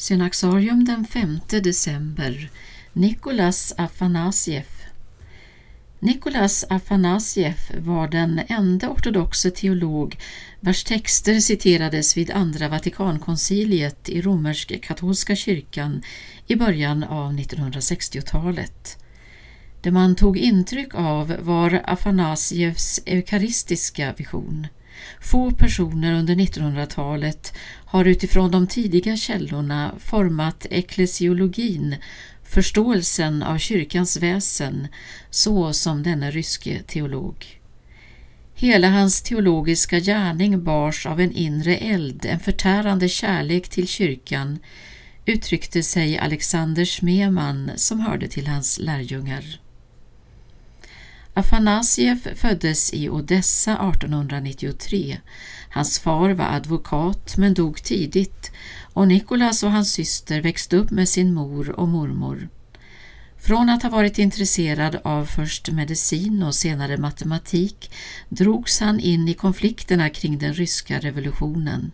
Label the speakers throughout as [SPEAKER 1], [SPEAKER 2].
[SPEAKER 1] Synaxarium den 5 december Nikolas Afanasiev Nikolas Afanasiev var den enda ortodoxe teolog vars texter citerades vid andra Vatikankonciliet i romersk-katolska kyrkan i början av 1960-talet. Det man tog intryck av var Afanasievs eukaristiska vision. Få personer under 1900-talet har utifrån de tidiga källorna format eklesiologin, förståelsen av kyrkans väsen, så som denna ryske teolog. Hela hans teologiska gärning bars av en inre eld, en förtärande kärlek till kyrkan, uttryckte sig Alexander Smeman som hörde till hans lärjungar. Afanasiev föddes i Odessa 1893. Hans far var advokat men dog tidigt och Nikolas och hans syster växte upp med sin mor och mormor. Från att ha varit intresserad av först medicin och senare matematik drogs han in i konflikterna kring den ryska revolutionen.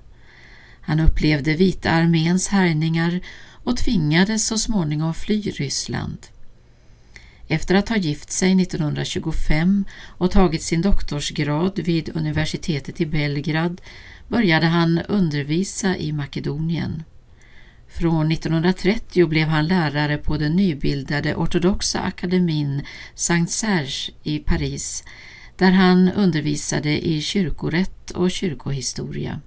[SPEAKER 1] Han upplevde vita arméns härjningar och tvingades så småningom fly Ryssland. Efter att ha gift sig 1925 och tagit sin doktorsgrad vid universitetet i Belgrad började han undervisa i Makedonien. Från 1930 blev han lärare på den nybildade ortodoxa akademin Saint Serge i Paris där han undervisade i kyrkorätt och kyrkohistoria.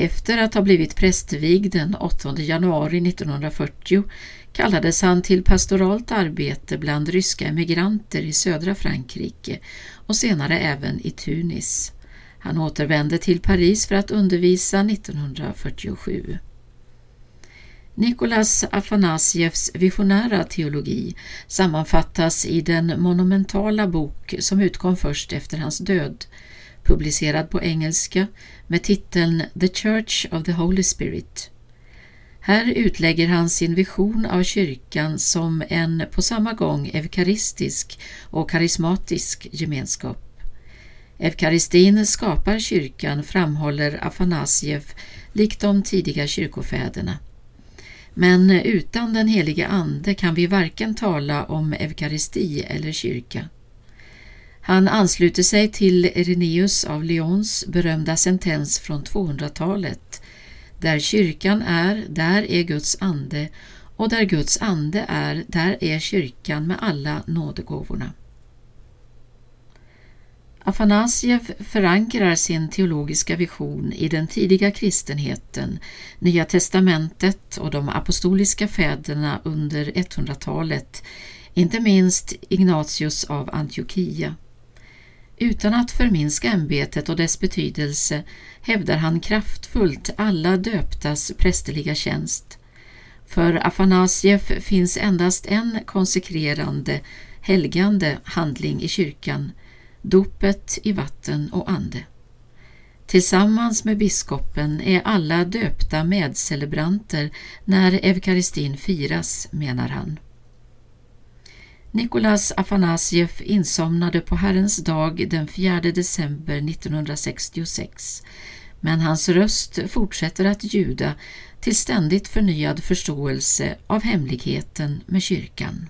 [SPEAKER 1] Efter att ha blivit prästvigd den 8 januari 1940 kallades han till pastoralt arbete bland ryska emigranter i södra Frankrike och senare även i Tunis. Han återvände till Paris för att undervisa 1947. Nikolas Afanasievs visionära teologi sammanfattas i den monumentala bok som utkom först efter hans död, publicerad på engelska med titeln The Church of the Holy Spirit. Här utlägger han sin vision av kyrkan som en på samma gång eukaristisk och karismatisk gemenskap. Eukaristin skapar kyrkan, framhåller Afanasiev, likt de tidiga kyrkofäderna. Men utan den helige Ande kan vi varken tala om eukaristi eller kyrka. Han ansluter sig till Irenaeus av Lyons berömda sentens från 200-talet där kyrkan är, där är Guds ande och där Guds ande är, där är kyrkan med alla nådegåvorna. Afanasiev förankrar sin teologiska vision i den tidiga kristenheten, Nya testamentet och de apostoliska fäderna under 100-talet, inte minst Ignatius av Antiochia. Utan att förminska ämbetet och dess betydelse hävdar han kraftfullt alla döptas prästerliga tjänst. För Afanasjev finns endast en konsekrerande, helgande handling i kyrkan, dopet i vatten och ande. Tillsammans med biskopen är alla döpta medcelebranter när eukaristin firas, menar han. Nikolas Afanasjev insomnade på Herrens dag den 4 december 1966 men hans röst fortsätter att ljuda till ständigt förnyad förståelse av hemligheten med kyrkan.